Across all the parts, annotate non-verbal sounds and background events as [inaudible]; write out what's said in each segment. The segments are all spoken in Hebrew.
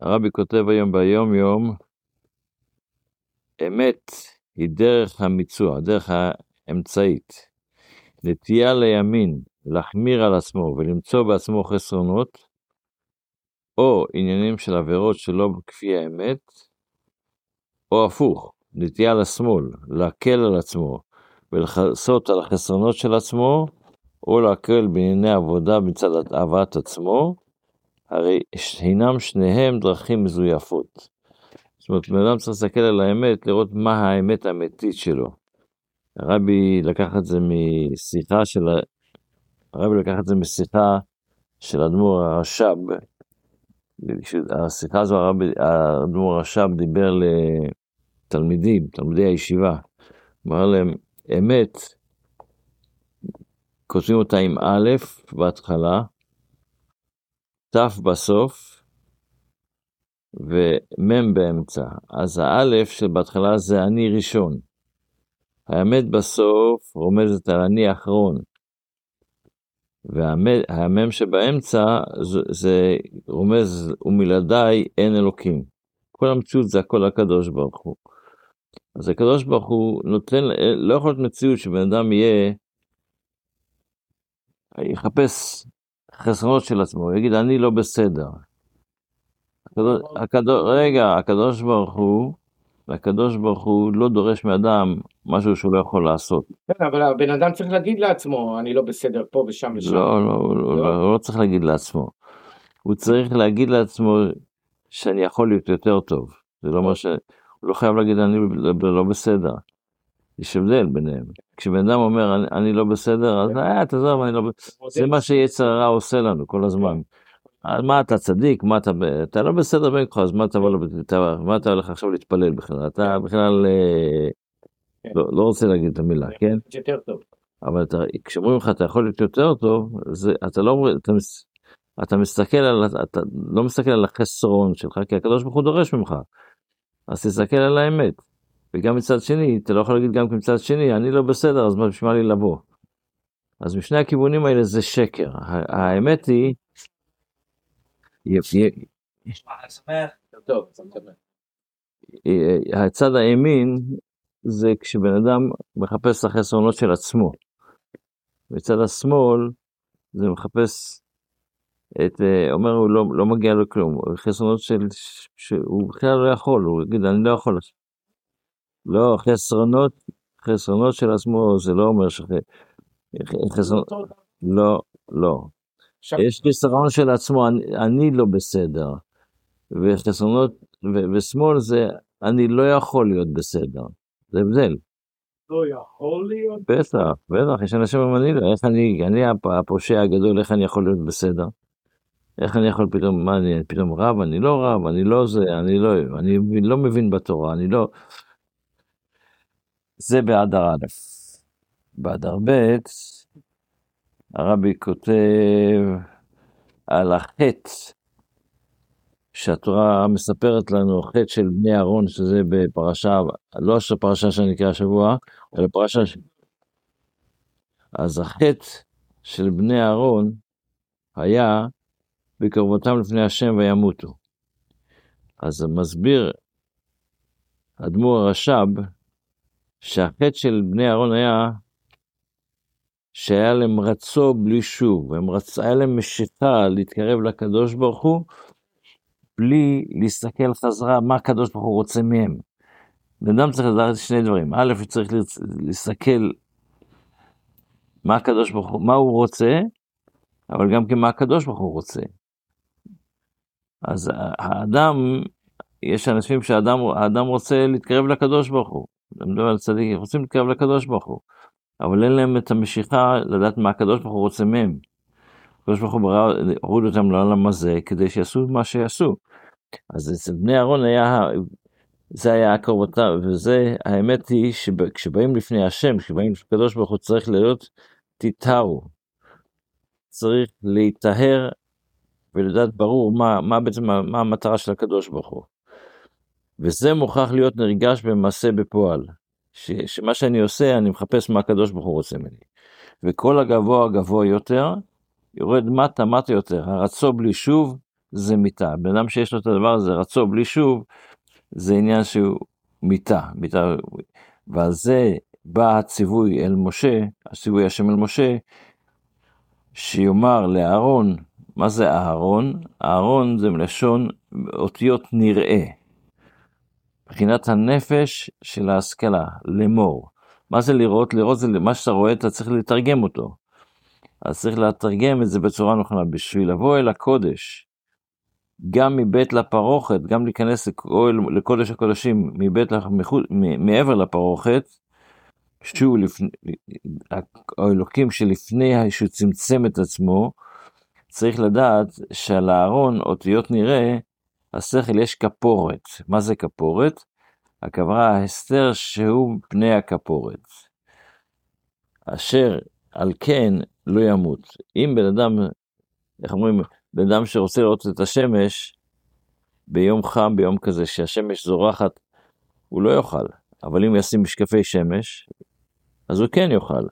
הרבי כותב היום ביום יום, אמת היא דרך המיצוע, דרך האמצעית. נטייה לימין, להחמיר על עצמו ולמצוא בעצמו חסרונות, או עניינים של עבירות שלא כפי האמת, או הפוך, נטייה לשמאל, להקל על עצמו ולכסות על החסרונות של עצמו, או להקל בענייני עבודה מצד אהבת עצמו, הרי הינם שניהם דרכים מזויפות. זאת אומרת, בן אדם צריך להסתכל על האמת, לראות מה האמת האמיתית שלו. הרבי לקח את זה משיחה של, הרבי לקח את זה משיחה של אדמו"ר הרש"ב. השיחה הזו, האדמו"ר הרש"ב דיבר לתלמידים, תלמידי הישיבה. אמר להם, אמת, כותבים אותה עם א' בהתחלה, ת' בסוף, ומ' באמצע. אז האלף שבהתחלה זה אני ראשון. האמת בסוף רומזת על אני האחרון. והמם שבאמצע זה, זה רומז ומלעדיי אין אלוקים. כל המציאות זה הכל הקדוש ברוך הוא. אז הקדוש ברוך הוא נותן, לא יכול להיות מציאות שבן אדם יהיה, יחפש חסרונות של עצמו, הוא יגיד אני לא בסדר. הקדוש, הקדוש, רגע, הקדוש ברוך הוא, הקדוש ברוך הוא לא דורש מאדם משהו שהוא לא יכול לעשות. כן, אבל הבן אדם צריך להגיד לעצמו, אני לא בסדר פה ושם ושם. לא, לא, לא, לא, לא, הוא לא צריך להגיד לעצמו. הוא צריך להגיד לעצמו שאני יכול להיות יותר טוב. זה לא אומר ש... הוא לא חייב להגיד אני לא בסדר. יש הבדל ביניהם. כשבן אדם אומר אני, אני לא בסדר, אז אה, תעזוב, אני לא בסדר. זה מה שיצר הרע עושה לנו כל הזמן. מה אתה צדיק, מה אתה, אתה לא בסדר בין אז מה אתה, מה אתה הולך עכשיו להתפלל בכלל, אתה בכלל אה, כן. לא, לא רוצה להגיד את המילה, כן? יותר טוב. אבל אתה, כשאומרים לך אתה יכול להיות יותר טוב, זה, אתה לא אתה, אתה מסתכל על, אתה לא מסתכל על החסרון שלך, כי הקדוש ברוך הוא דורש ממך. אז תסתכל על האמת. וגם מצד שני, אתה לא יכול להגיד גם מצד שני, אני לא בסדר, אז בשביל מה לי לבוא? אז משני הכיוונים האלה זה שקר. האמת היא, הצד הימין זה כשבן אדם מחפש את החסרונות של עצמו. מצד השמאל זה מחפש את, אה, אומר הוא לא, לא מגיע לו כלום, חסרונות של, שהוא בכלל לא יכול, הוא יגיד אני לא יכול. לא, חסרונות, חסרונות של עצמו זה לא אומר ש... חסרונות, לא, לא. יש חיסרון של עצמו, אני, אני לא בסדר. וחסרונות, ו- ושמאל זה אני לא יכול להיות בסדר. זה הבדל. לא יכול להיות. בטח, בטח, יש אנשים לא, איך אני, אני הפ- הפושע הגדול, איך אני יכול להיות בסדר? איך אני יכול פתאום, מה אני, פתאום רב, אני לא רב, אני לא זה, אני לא, אני לא מבין בתורה, אני לא... זה באדר א'. באדר ב', הרבי כותב על החטא שהתורה מספרת לנו, חטא של בני אהרון, שזה בפרשה, לא הפרשה שנקרא השבוע, אלא פרשה... אז החטא של בני אהרון היה בקרבותם לפני השם וימותו. אז מסביר אדמו"ר הרש"ב שהחטא של בני אהרון היה שהיה להם רצו בלי שוב, הם רצ... היה להם משיכה להתקרב לקדוש ברוך הוא, בלי להסתכל חזרה מה הקדוש ברוך הוא רוצה מהם. בן אדם צריך לדעת שני דברים, א', הוא צריך. להסתכל מה הקדוש ברוך הוא, מה הוא רוצה, אבל גם כן מה הקדוש ברוך הוא רוצה. אז האדם, יש אנשים שהאדם האדם רוצה להתקרב לקדוש ברוך הוא, אני מדבר על צדיקים, רוצים להתקרב לקדוש ברוך הוא, אבל אין להם את המשיכה לדעת מה הקדוש ברוך הוא רוצה מהם. הקדוש ברוך הוא ברא, הוריד אותם לעולם הזה כדי שיעשו מה שיעשו. אז אצל בני אהרון היה, זה היה הקרבתה, וזה, האמת היא שכשבאים לפני השם, כשבאים לקדוש ברוך הוא צריך להיות תיטרו. צריך להיטהר ולדעת ברור מה, מה בעצם, מה המטרה של הקדוש ברוך הוא. וזה מוכרח להיות נרגש במעשה בפועל. ש, שמה שאני עושה, אני מחפש מה הקדוש ברוך הוא רוצה ממני. וכל הגבוה הגבוה יותר, יורד מטה מטה יותר, הרצו בלי שוב, זה מיתה. בן אדם שיש לו את הדבר הזה, רצו בלי שוב, זה עניין שהוא מיתה. מיתה. ועל זה בא הציווי אל משה, הציווי השם אל משה, שיאמר לאהרון, מה זה אהרון? אהרון זה מלשון אותיות נראה. מבחינת הנפש של ההשכלה, לאמור. מה זה לראות? לראות זה מה שאתה רואה, אתה צריך לתרגם אותו. אז צריך לתרגם את זה בצורה נכונה. בשביל לבוא אל הקודש, גם מבית לפרוכת, גם להיכנס לקודש הקודשים מבית לחוד, מעבר לפרוכת, שהוא לפני, האלוקים שלפני שהוא צמצם את עצמו, צריך לדעת שעל הארון אותיות נראה, השכל יש כפורת. מה זה כפורת? הכוונה ההסתר שהוא פני הכפורת. אשר על כן לא ימות. אם בן אדם, איך אומרים, בן אדם שרוצה לראות את השמש ביום חם, ביום כזה, שהשמש זורחת, הוא לא יאכל. אבל אם ישים משקפי שמש, אז הוא כן יאכל.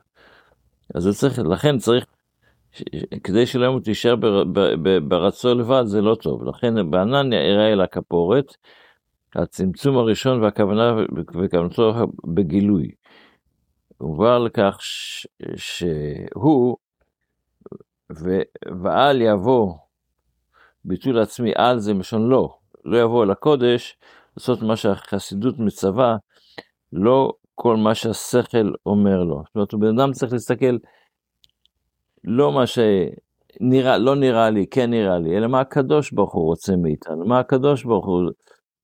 אז הוא צריך, לכן צריך, כדי שלא ימות יישאר ברצו לבד, זה לא טוב. לכן בענן יראה אל הכפורת, הצמצום הראשון והכוונה וכוונתו בגילוי. הובא לכך ש... שהוא ו... ואל יבוא ביטול עצמי על זה מלשון לא, לא יבוא אל הקודש לעשות מה שהחסידות מצווה, לא כל מה שהשכל אומר לו. זאת אומרת, בן אדם צריך להסתכל לא מה שנראה, לא נראה לי, כן נראה לי, אלא מה הקדוש ברוך הוא רוצה מאיתנו, מה הקדוש ברוך הוא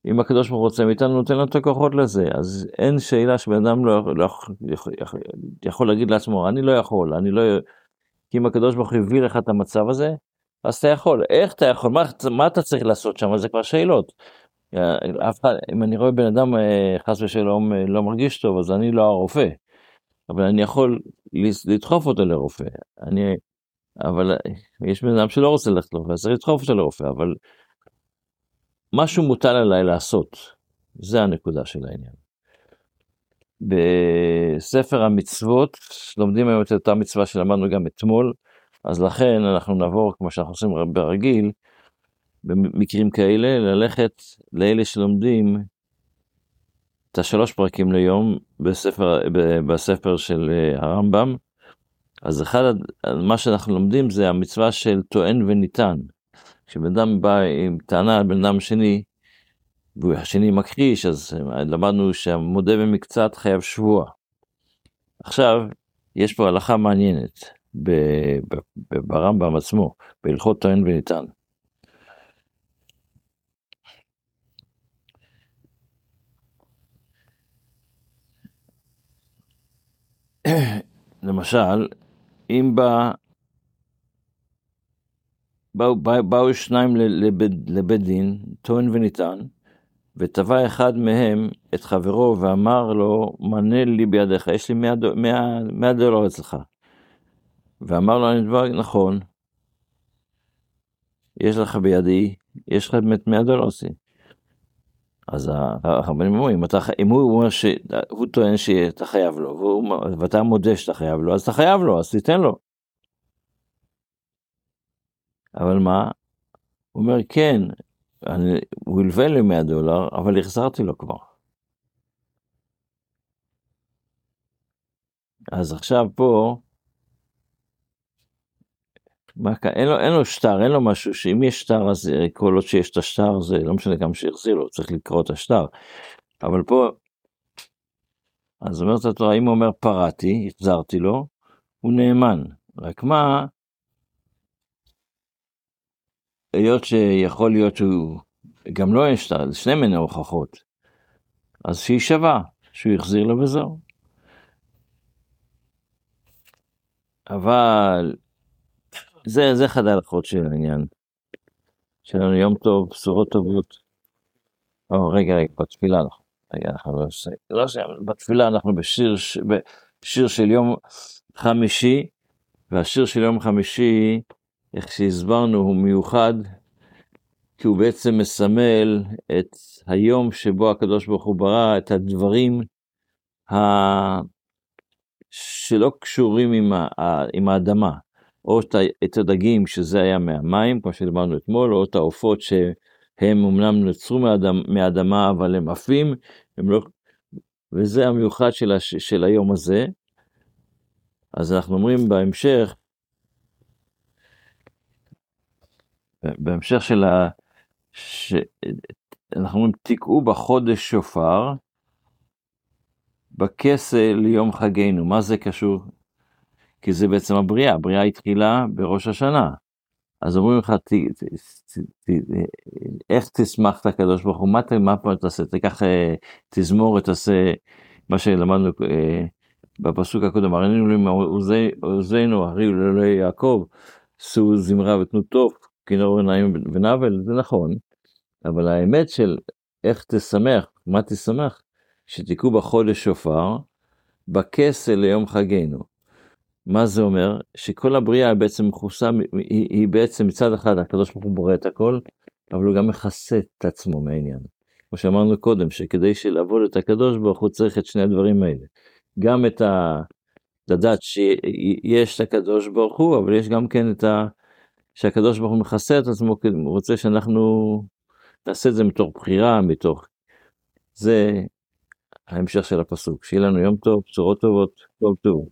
אם הקדוש ברוך הוא רוצה מאיתנו, נותן לנו את הכוחות לזה. אז אין שאלה שבן אדם לא, לא יכול, יכול, יכול להגיד לעצמו, אני לא יכול, אני לא... כי אם הקדוש ברוך הוא הביא לך את המצב הזה, אז אתה יכול. איך אתה יכול? מה, מה אתה צריך לעשות שם? זה כבר שאלות. אחד, אם אני רואה בן אדם אה, חס ושלום אה, לא מרגיש טוב, אז אני לא הרופא. אבל אני יכול לדחוף אותו לרופא. אני, אבל אה, יש בן אדם שלא רוצה ללכת לרופא, אז צריך לדחוף אותו לרופא, אבל משהו מוטל עליי לעשות, זה הנקודה של העניין. בספר המצוות לומדים היום את אותה מצווה שלמדנו גם אתמול, אז לכן אנחנו נעבור, כמו שאנחנו עושים ברגיל, במקרים כאלה, ללכת לאלה שלומדים את השלוש פרקים ליום בספר, בספר של אה, הרמב"ם. אז אחד, מה שאנחנו לומדים זה המצווה של טוען וניתן. כשבן אדם בא עם טענה על בן אדם שני, והשני מכחיש, אז למדנו שהמודה במקצת חייב שבוע. עכשיו, יש פה הלכה מעניינת ברמב"ם עצמו, בהלכות טוען וניתן. [clears throat] למשל, אם בא באו, באו, באו שניים לבית, לבית דין, טוען וניתן, ותבע אחד מהם את חברו ואמר לו, מנה לי בידיך, יש לי מאה דולר אצלך. ואמר לו, דבר נכון, יש לך בידי, יש לך באמת מאה דולר עושים. אז הרבנים אומרים, אם הוא אומר שהוא טוען שאתה חייב לו, ואתה מודה שאתה חייב לו, אז אתה חייב לו, אז תיתן לו. אבל מה? הוא אומר, כן, אני, הוא הלווה לי 100 דולר, אבל החזרתי לו כבר. אז עכשיו פה, אין, לו, אין לו שטר, אין לו משהו שאם יש שטר אז כל עוד שיש את השטר זה לא משנה כמה שהחזיר לו, צריך לקרוא את השטר. אבל פה, אז אומרת התורה, אם הוא אומר פרעתי, החזרתי לו, הוא נאמן. רק מה, היות שיכול להיות שהוא גם לא יש שני מיני הוכחות, אז שהיא שווה, שהוא החזיר לו וזהו. אבל זה, זה אחד ההלכות של העניין. שלנו יום טוב, בשורות טובות. או, רגע, רגע, בתפילה אנחנו, רגע, אנחנו לא עושים, לא עושים, בתפילה אנחנו בשיר, בשיר של יום חמישי, והשיר של יום חמישי איך שהסברנו, הוא מיוחד, כי הוא בעצם מסמל את היום שבו הקדוש ברוך הוא ברא את הדברים ה... שלא קשורים עם, ה... עם האדמה, או את הדגים שזה היה מהמים, כמו שדיברנו אתמול, או את העופות שהם אמנם נוצרו מאדמה, מאדמה אבל הם עפים, הם לא... וזה המיוחד של, הש... של היום הזה. אז אנחנו אומרים בהמשך, בהמשך של ה... ש... אנחנו אומרים, תקעו בחודש שופר, בכסה ליום חגנו. מה זה קשור? כי זה בעצם הבריאה, הבריאה התחילה בראש השנה. אז אומרים לך, ת, ת, ת, ת, איך תשמח את הקדוש ברוך הוא, מה, מה פה תעשה, תיקח אה, תזמורת, תעשה מה שלמדנו אה, בפסוק הקודם, הראינו לי מעוזנו, הרי לאלוהי יעקב, שאו זמרה ותנו טוב, כינור עיניים ונבל, זה נכון, אבל האמת של איך תשמח, מה תשמח, שתיקעו בחודש שופר, בכסה ליום חגנו. מה זה אומר? שכל הבריאה בעצם מכוסה, היא, היא בעצם מצד אחד הקדוש ברוך הוא בורא את הכל, אבל הוא גם מכסה את עצמו מהעניין. כמו שאמרנו קודם, שכדי לעבוד את הקדוש ברוך הוא צריך את שני הדברים האלה. גם את ה... לדעת שיש את הקדוש ברוך הוא, אבל יש גם כן את ה... שהקדוש ברוך הוא מכסה את עצמו, הוא רוצה שאנחנו נעשה את זה מתוך בחירה, מתוך... זה ההמשך של הפסוק. שיהיה לנו יום טוב, בשורות טובות, טוב טוב.